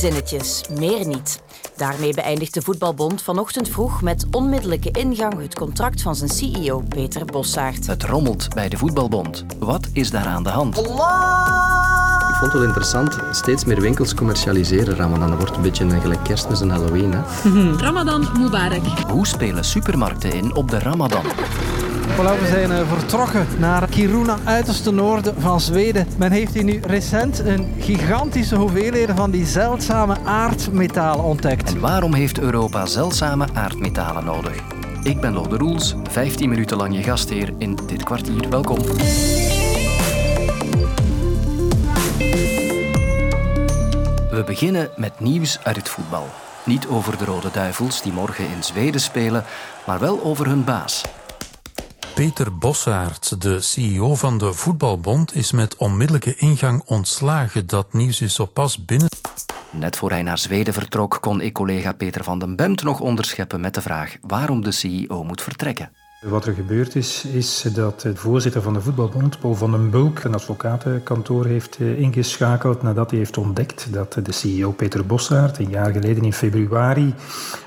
zinnetjes, meer niet. Daarmee beëindigt de Voetbalbond vanochtend vroeg met onmiddellijke ingang het contract van zijn CEO Peter Bossaert. Het rommelt bij de Voetbalbond. Wat is daar aan de hand? Ik vond het wel interessant. Steeds meer winkels commercialiseren Ramadan. Dat wordt een beetje gelijk kerstmis en Halloween. Hè? Ramadan Mubarak. Hoe spelen supermarkten in op de Ramadan? Voilà, we zijn eh, vertrokken naar Kiruna, uiterste noorden van Zweden. Men heeft hier nu recent een gigantische hoeveelheden van die zeldzame aardmetalen ontdekt. En waarom heeft Europa zeldzame aardmetalen nodig? Ik ben Lode Roels, 15 minuten lang je gastheer in dit kwartier. Welkom. We beginnen met nieuws uit het voetbal. Niet over de Rode Duivels die morgen in Zweden spelen, maar wel over hun baas. Peter Bossaert, de CEO van de Voetbalbond, is met onmiddellijke ingang ontslagen. Dat nieuws is zo pas binnen. Net voor hij naar Zweden vertrok, kon ik collega Peter van den Bemt nog onderscheppen met de vraag waarom de CEO moet vertrekken. Wat er gebeurd is, is dat de voorzitter van de voetbalbond, Paul van den Bulk, een advocatenkantoor heeft eh, ingeschakeld nadat hij heeft ontdekt dat de CEO Peter Bossaert een jaar geleden in februari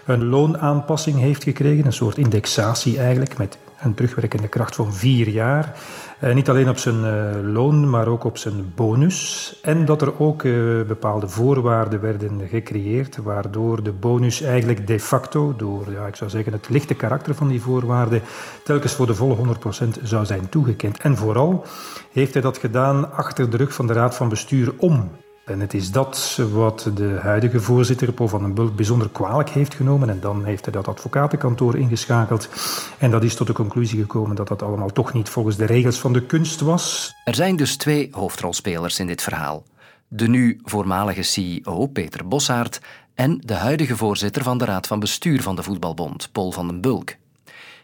een loonaanpassing heeft gekregen, een soort indexatie eigenlijk, met een terugwerkende kracht van vier jaar. Eh, niet alleen op zijn eh, loon, maar ook op zijn bonus. En dat er ook eh, bepaalde voorwaarden werden gecreëerd, waardoor de bonus eigenlijk de facto, door ja, ik zou zeggen, het lichte karakter van die voorwaarden, telkens voor de volle 100% zou zijn toegekend. En vooral heeft hij dat gedaan achter de rug van de Raad van Bestuur om. En het is dat wat de huidige voorzitter, Paul van den Bulk, bijzonder kwalijk heeft genomen. En dan heeft hij dat advocatenkantoor ingeschakeld. En dat is tot de conclusie gekomen dat dat allemaal toch niet volgens de regels van de kunst was. Er zijn dus twee hoofdrolspelers in dit verhaal. De nu voormalige CEO Peter Bossaert en de huidige voorzitter van de Raad van Bestuur van de Voetbalbond, Paul van den Bulk.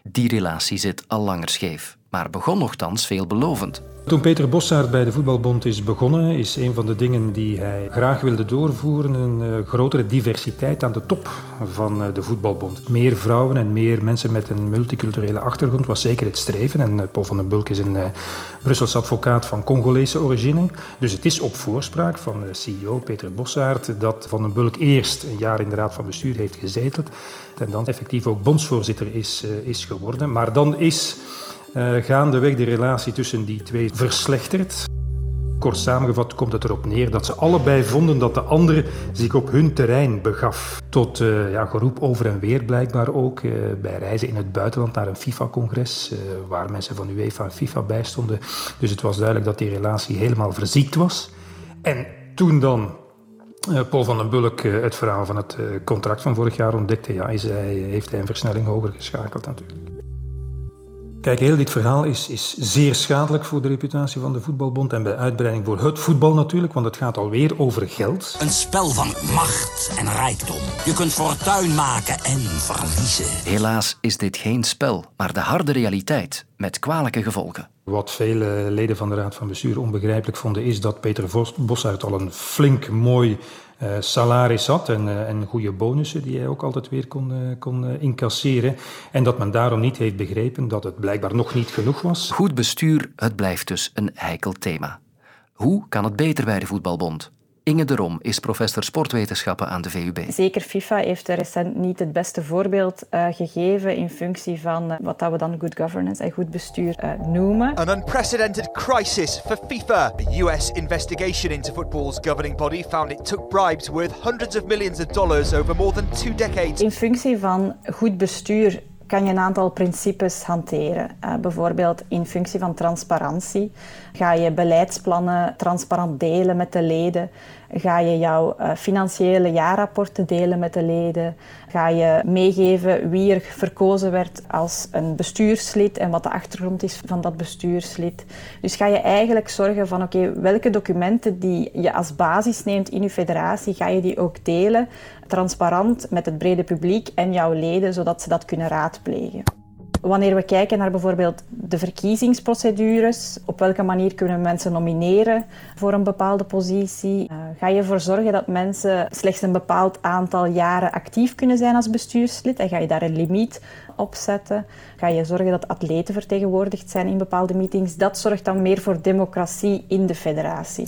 Die relatie zit al langer scheef, maar begon nogthans veelbelovend. Toen Peter Bossaert bij de Voetbalbond is begonnen, is een van de dingen die hij graag wilde doorvoeren een uh, grotere diversiteit aan de top van uh, de Voetbalbond. Meer vrouwen en meer mensen met een multiculturele achtergrond was zeker het streven. En uh, Paul van den Bulk is een Brussels advocaat van Congolese origine. Dus het is op voorspraak van de CEO Peter Bossaert dat Van den Bulk eerst een jaar in de Raad van Bestuur heeft gezeteld en dan effectief ook bondsvoorzitter is, is geworden. Maar dan is uh, gaandeweg de relatie tussen die twee verslechterd. Kort samengevat komt het erop neer dat ze allebei vonden dat de andere zich op hun terrein begaf. Tot uh, ja, geroep over en weer blijkbaar ook uh, bij reizen in het buitenland naar een FIFA-congres, waar mensen van UEFA en FIFA bij stonden. Dus het was duidelijk dat die relatie helemaal verziekt was. En toen dan Paul van den Bulk het verhaal van het contract van vorig jaar ontdekte, ja, hij, heeft hij een versnelling hoger geschakeld natuurlijk. Kijk, heel dit verhaal is, is zeer schadelijk voor de reputatie van de voetbalbond en bij uitbreiding voor het voetbal natuurlijk, want het gaat alweer over geld. Een spel van macht en rijkdom. Je kunt fortuin maken en verliezen. Helaas is dit geen spel, maar de harde realiteit met kwalijke gevolgen. Wat vele leden van de Raad van Bestuur onbegrijpelijk vonden, is dat Peter Bosuit al een flink mooi salaris had en, uh, en goede bonussen die hij ook altijd weer kon, uh, kon incasseren. En dat men daarom niet heeft begrepen dat het blijkbaar nog niet genoeg was. Goed bestuur, het blijft dus een heikel thema. Hoe kan het beter bij de voetbalbond? Inge de Rom is professor sportwetenschappen aan de VUB. Zeker FIFA heeft recent niet het beste voorbeeld uh, gegeven in functie van uh, wat dat we dan good governance en goed bestuur uh, noemen. An unprecedented crisis for FIFA. The US investigation into football's governing body found it took bribes worth hundreds of millions of dollars over more than two decades. In functie van goed bestuur kan je een aantal principes hanteren. Uh, bijvoorbeeld in functie van transparantie. Ga je beleidsplannen transparant delen met de leden? Ga je jouw uh, financiële jaarrapporten delen met de leden? Ga je meegeven wie er verkozen werd als een bestuurslid en wat de achtergrond is van dat bestuurslid? Dus ga je eigenlijk zorgen van oké, welke documenten die je als basis neemt in je federatie, ga je die ook delen, transparant met het brede publiek en jouw leden, zodat ze dat kunnen raadplegen. Wanneer we kijken naar bijvoorbeeld de verkiezingsprocedures, op welke manier kunnen mensen nomineren voor een bepaalde positie? Uh, ga je ervoor zorgen dat mensen slechts een bepaald aantal jaren actief kunnen zijn als bestuurslid en ga je daar een limiet op zetten? Ga je zorgen dat atleten vertegenwoordigd zijn in bepaalde meetings? Dat zorgt dan meer voor democratie in de federatie.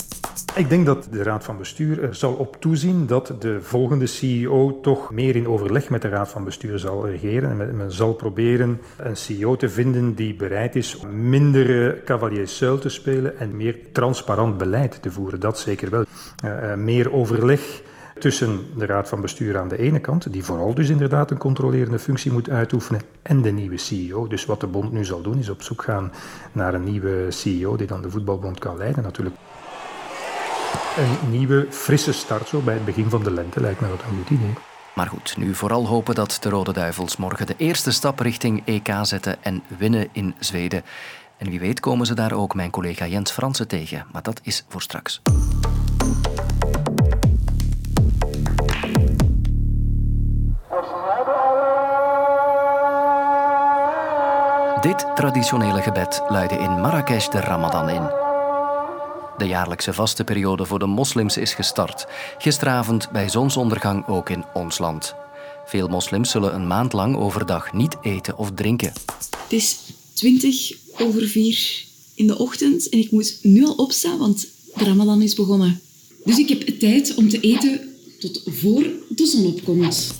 Ik denk dat de Raad van Bestuur er zal op toezien dat de volgende CEO toch meer in overleg met de Raad van Bestuur zal regeren. En men zal proberen een CEO te vinden die bereid is om minder cavalier seul te spelen en meer transparant beleid te voeren. Dat zeker wel. Uh, meer overleg tussen de Raad van Bestuur aan de ene kant, die vooral dus inderdaad een controlerende functie moet uitoefenen, en de nieuwe CEO. Dus wat de bond nu zal doen, is op zoek gaan naar een nieuwe CEO die dan de voetbalbond kan leiden natuurlijk. Een nieuwe, frisse start zo bij het begin van de lente lijkt me wat een goed idee. Maar goed, nu vooral hopen dat de Rode Duivels morgen de eerste stap richting EK zetten en winnen in Zweden. En wie weet komen ze daar ook mijn collega Jens Fransen tegen, maar dat is voor straks. Dit traditionele gebed luidde in Marrakesh de Ramadan in. De jaarlijkse vaste periode voor de moslims is gestart. Gisteravond bij zonsondergang ook in ons land. Veel moslims zullen een maand lang overdag niet eten of drinken. Het is 20 over 4 in de ochtend en ik moet nu al opstaan, want de Ramadan is begonnen. Dus ik heb tijd om te eten tot voor de zon opkomt.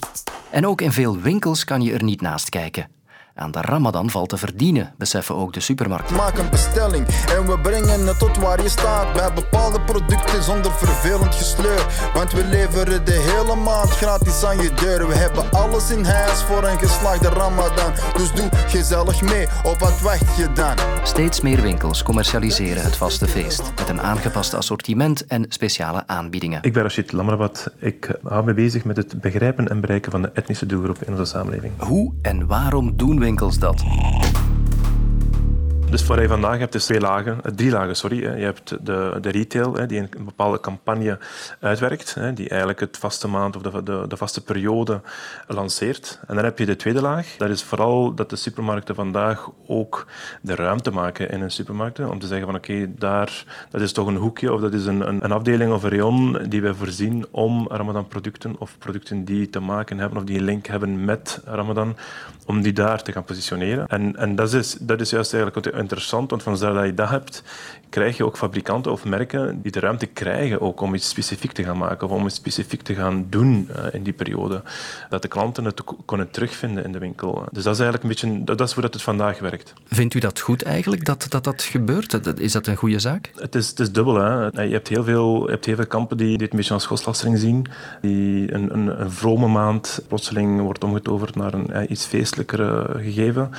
En ook in veel winkels kan je er niet naast kijken. Aan de Ramadan valt te verdienen, beseffen ook de supermarkten. Maak een bestelling en we brengen het tot waar je staat. Bij bepaalde producten zonder vervelend gesleur. Want we leveren de hele maand gratis aan je deur. We hebben alles in huis voor een geslaagde Ramadan. Dus doe gezellig mee, of wat wacht je dan? Steeds meer winkels commercialiseren het vaste feest. Met een aangepast assortiment en speciale aanbiedingen. Ik ben Rashid Lamrabat. Ik hou me bezig met het begrijpen en bereiken van de etnische doelgroep in onze samenleving. Hoe en waarom doen winkels dat? Dus wat je vandaag hebt is twee lagen, eh, drie lagen, sorry. Je hebt de, de retail, die een bepaalde campagne uitwerkt, die eigenlijk het vaste maand of de, de, de, vaste periode lanceert. En dan heb je de tweede laag. Dat is vooral dat de supermarkten vandaag ook de ruimte maken in hun supermarkten. Om te zeggen van oké, daar dat is toch een hoekje of dat is een, een, een afdeling of een rayon die wij voorzien om Ramadan producten of producten die te maken hebben of die een link hebben met Ramadan, om die daar te gaan positioneren. En, en dat, is, dat is juist eigenlijk interessant, want van dat je dat hebt, krijg je ook fabrikanten of merken die de ruimte krijgen ook om iets specifiek te gaan maken of om iets specifiek te gaan doen uh, in die periode. Dat de klanten het kunnen terugvinden in de winkel. Dus dat is eigenlijk een beetje, dat is hoe dat het vandaag werkt. Vindt u dat goed eigenlijk, dat dat, dat gebeurt? Is dat een goede zaak? Het is, het is dubbel. Hè. Je, hebt heel veel, je hebt heel veel kampen die dit een beetje als godslastering zien, die een, een, een vrome maand plotseling wordt omgetoverd naar een ja, iets feestelijker gegeven.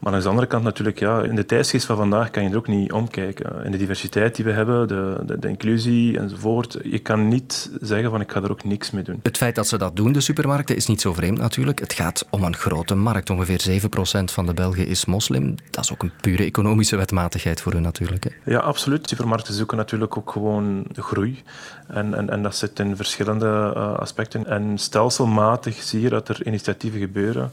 Maar aan de andere kant natuurlijk, ja, in de tijdsgeest van vandaag kan je er ook niet omkijken. In de diversiteit die we hebben, de, de, de, inclusie enzovoort. Je kan niet zeggen van ik ga er ook niks mee doen. Het feit dat ze dat doen, de supermarkten, is niet zo vreemd natuurlijk. Het gaat om een grote markt. Ongeveer 7% van de Belgen is moslim. Dat is ook een pure economische wetmatigheid voor hun natuurlijk. Hè. Ja, absoluut. Supermarkten zoeken natuurlijk ook gewoon de groei. En, en, en dat zit in verschillende uh, aspecten. En stelselmatig zie je dat er initiatieven gebeuren.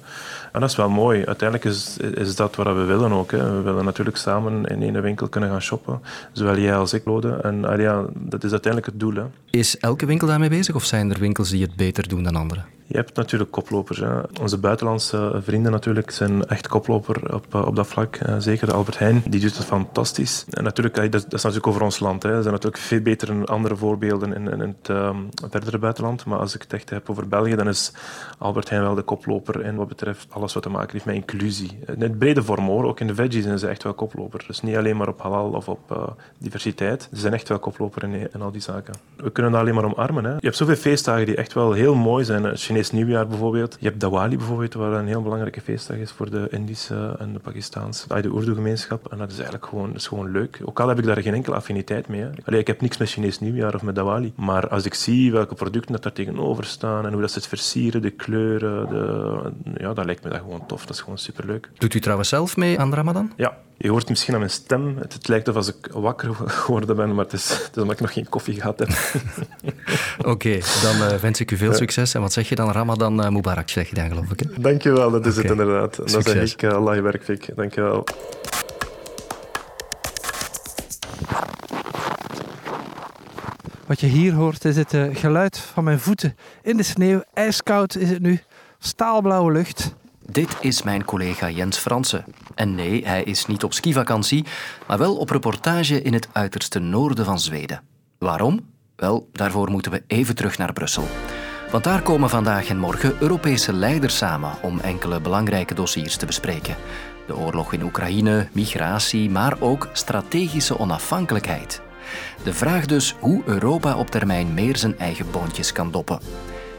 En dat is wel mooi. Uiteindelijk is, is dat wat we willen ook. Hè. We willen natuurlijk samen in één winkel kunnen gaan shoppen. Zowel jij als ik, Lode. En ah ja, dat is uiteindelijk het doel. Is elke winkel daarmee bezig of zijn er winkels die het beter doen dan anderen? Je hebt natuurlijk koplopers. Hè. Onze buitenlandse vrienden natuurlijk zijn echt koploper op, op dat vlak. Zeker de Albert Heijn, die doet het fantastisch. En natuurlijk, dat, dat is natuurlijk over ons land. Hè. Er zijn natuurlijk veel betere andere voorbeelden in, in het um, verdere buitenland. Maar als ik het echt heb over België, dan is Albert Heijn wel de koploper in wat betreft alles wat te maken heeft met inclusie. In het brede vorm ook in de veggies zijn ze echt wel koploper. Dus niet alleen maar op halal of op diversiteit. Ze zijn echt wel koploper in, in al die zaken. We kunnen dat alleen maar omarmen. Hè. Je hebt zoveel feestdagen die echt wel heel mooi zijn. Chinees nieuwjaar bijvoorbeeld. Je hebt Diwali bijvoorbeeld, waar een heel belangrijke feestdag is voor de Indische en de Pakistaanse, de Urdu-gemeenschap. En dat is eigenlijk gewoon, is gewoon leuk. Ook al heb ik daar geen enkele affiniteit mee. Allee, ik heb niks met Chinees nieuwjaar of met Diwali. Maar als ik zie welke producten dat daar tegenover staan en hoe dat ze het versieren, de kleuren, de, ja, dan lijkt me dat gewoon tof. Dat is gewoon superleuk. Doet u trouwens zelf mee aan Ramadan? Ja, je hoort misschien aan mijn stem. Het, het lijkt alsof ik wakker geworden ben, maar het is, het is omdat ik nog geen koffie gehad heb. Oké, okay, dan uh, wens ik u veel succes. En wat zeg je dan? Ramadan uh, Mubarak, zeg je dan, geloof ik. Hè? Dankjewel, dat is okay. het inderdaad. En dan zeg ik uh, Allah werk, Dankjewel. Wat je hier hoort is het uh, geluid van mijn voeten in de sneeuw. Ijskoud is het nu. Staalblauwe lucht. Dit is mijn collega Jens Fransen. En nee, hij is niet op skivakantie, maar wel op reportage in het uiterste noorden van Zweden. Waarom? Wel, daarvoor moeten we even terug naar Brussel. Want daar komen vandaag en morgen Europese leiders samen om enkele belangrijke dossiers te bespreken. De oorlog in Oekraïne, migratie, maar ook strategische onafhankelijkheid. De vraag dus hoe Europa op termijn meer zijn eigen boontjes kan doppen.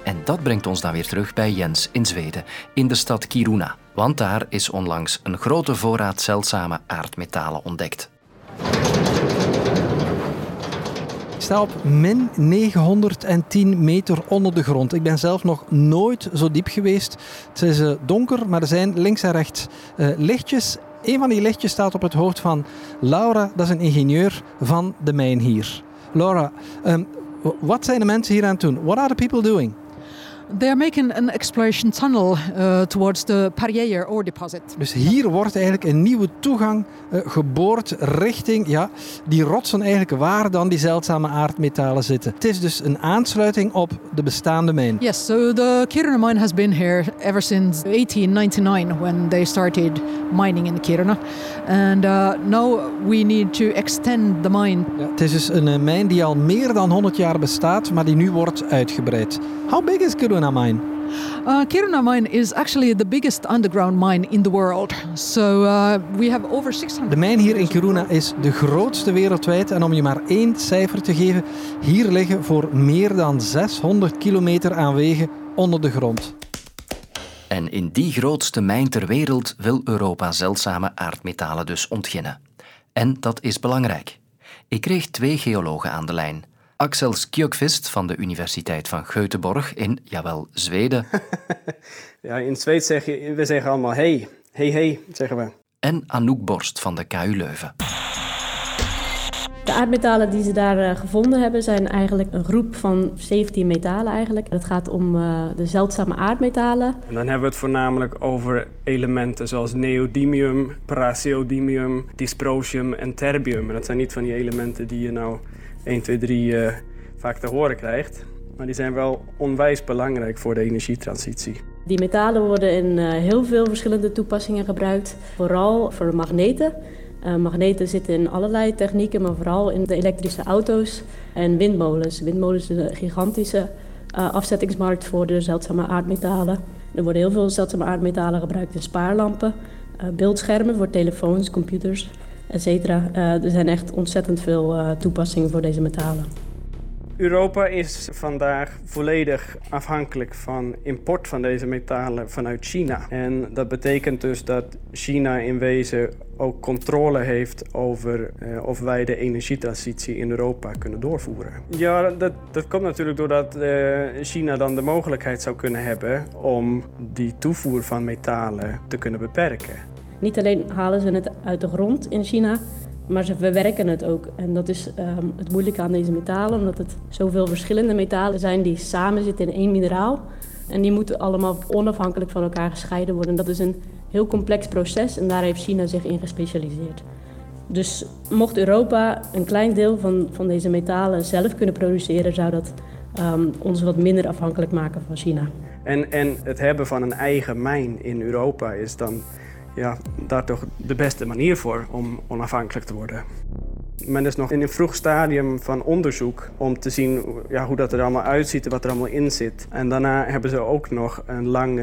En dat brengt ons dan weer terug bij Jens in Zweden, in de stad Kiruna. Want daar is onlangs een grote voorraad zeldzame aardmetalen ontdekt. Ik sta op min 910 meter onder de grond. Ik ben zelf nog nooit zo diep geweest. Het is uh, donker, maar er zijn links en rechts uh, lichtjes. Een van die lichtjes staat op het hoofd van Laura, dat is een ingenieur van de mijn hier. Laura, um, wat zijn de mensen hier aan het doen? What are the people doing? They are making an exploration tunnel uh, towards the Perrier ore deposit. Dus hier wordt eigenlijk een nieuwe toegang uh, geboord richting ja, die rotsen eigenlijk waar dan die zeldzame aardmetalen zitten. Het is dus een aansluiting op de bestaande mijn. Yes, so the Kiruna mine has been here ever since 1899 when they started mining in Kiruna. And uh, now we need to extend the mine. Ja, het is dus een mijn die al meer dan 100 jaar bestaat, maar die nu wordt uitgebreid. How big is Kiruna? Kiruna mine? Uh, Kiruna mine is actually the biggest underground mine in the world. So uh, we have over 600. De mijn hier in Kiruna is de grootste wereldwijd. En om je maar één cijfer te geven, hier liggen voor meer dan 600 kilometer aan wegen onder de grond. En in die grootste mijn ter wereld wil Europa zeldzame aardmetalen dus ontginnen. En dat is belangrijk. Ik kreeg twee geologen aan de lijn. Axel Skjokvist van de Universiteit van Göteborg in, jawel, Zweden. ja, in Zweeds zeg je, we zeggen allemaal hey, hey, hey, zeggen we. En Anouk Borst van de KU Leuven. De aardmetalen die ze daar uh, gevonden hebben zijn eigenlijk een groep van 17 metalen eigenlijk. Het gaat om uh, de zeldzame aardmetalen. En dan hebben we het voornamelijk over elementen zoals neodymium, praseodymium, dysprosium en terbium. En dat zijn niet van die elementen die je nou 1, 2, 3 uh, vaak te horen krijgt. Maar die zijn wel onwijs belangrijk voor de energietransitie. Die metalen worden in uh, heel veel verschillende toepassingen gebruikt. Vooral voor magneten. Uh, magneten zitten in allerlei technieken, maar vooral in de elektrische auto's en windmolens. Windmolens is een gigantische uh, afzettingsmarkt voor de zeldzame aardmetalen. Er worden heel veel zeldzame aardmetalen gebruikt in spaarlampen, beeldschermen voor telefoons, computers etc. Uh, er zijn echt ontzettend veel uh, toepassingen voor deze metalen. Europa is vandaag volledig afhankelijk van import van deze metalen vanuit China. En dat betekent dus dat China in wezen ook controle heeft over uh, of wij de energietransitie in Europa kunnen doorvoeren. Ja, dat, dat komt natuurlijk doordat China dan de mogelijkheid zou kunnen hebben om die toevoer van metalen te kunnen beperken. Niet alleen halen ze het uit de grond in China, maar ze verwerken het ook. En dat is um, het moeilijke aan deze metalen, omdat het zoveel verschillende metalen zijn die samen zitten in één mineraal. En die moeten allemaal onafhankelijk van elkaar gescheiden worden. Dat is een heel complex proces en daar heeft China zich in gespecialiseerd. Dus mocht Europa een klein deel van, van deze metalen zelf kunnen produceren, zou dat um, ons wat minder afhankelijk maken van China. En, en het hebben van een eigen mijn in Europa is dan ja, daar toch de beste manier voor om onafhankelijk te worden. Men is nog in een vroeg stadium van onderzoek om te zien ja, hoe dat er allemaal uitziet en wat er allemaal in zit. En daarna hebben ze ook nog een lang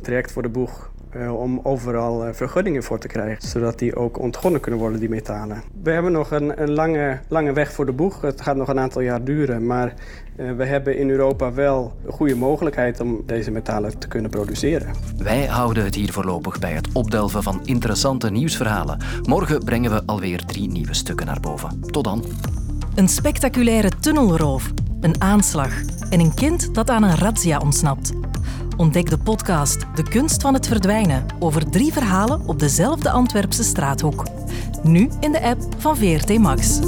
traject voor de boeg uh, om overal uh, vergunningen voor te krijgen, zodat die ook ontgonnen kunnen worden, die metalen. We hebben nog een, een lange, lange weg voor de boeg. Het gaat nog een aantal jaar duren, maar uh, we hebben in Europa wel een goede mogelijkheid om deze metalen te kunnen produceren. Wij houden het hier voorlopig bij het opdelven van interessante nieuwsverhalen. Morgen brengen we alweer drie nieuwe stukken naar boven. Tot dan. Een spectaculaire tunnelroof, een aanslag en een kind dat aan een razzia ontsnapt. Ontdek de podcast De Kunst van het Verdwijnen over drie verhalen op dezelfde Antwerpse straathoek. Nu in de app van VRT Max.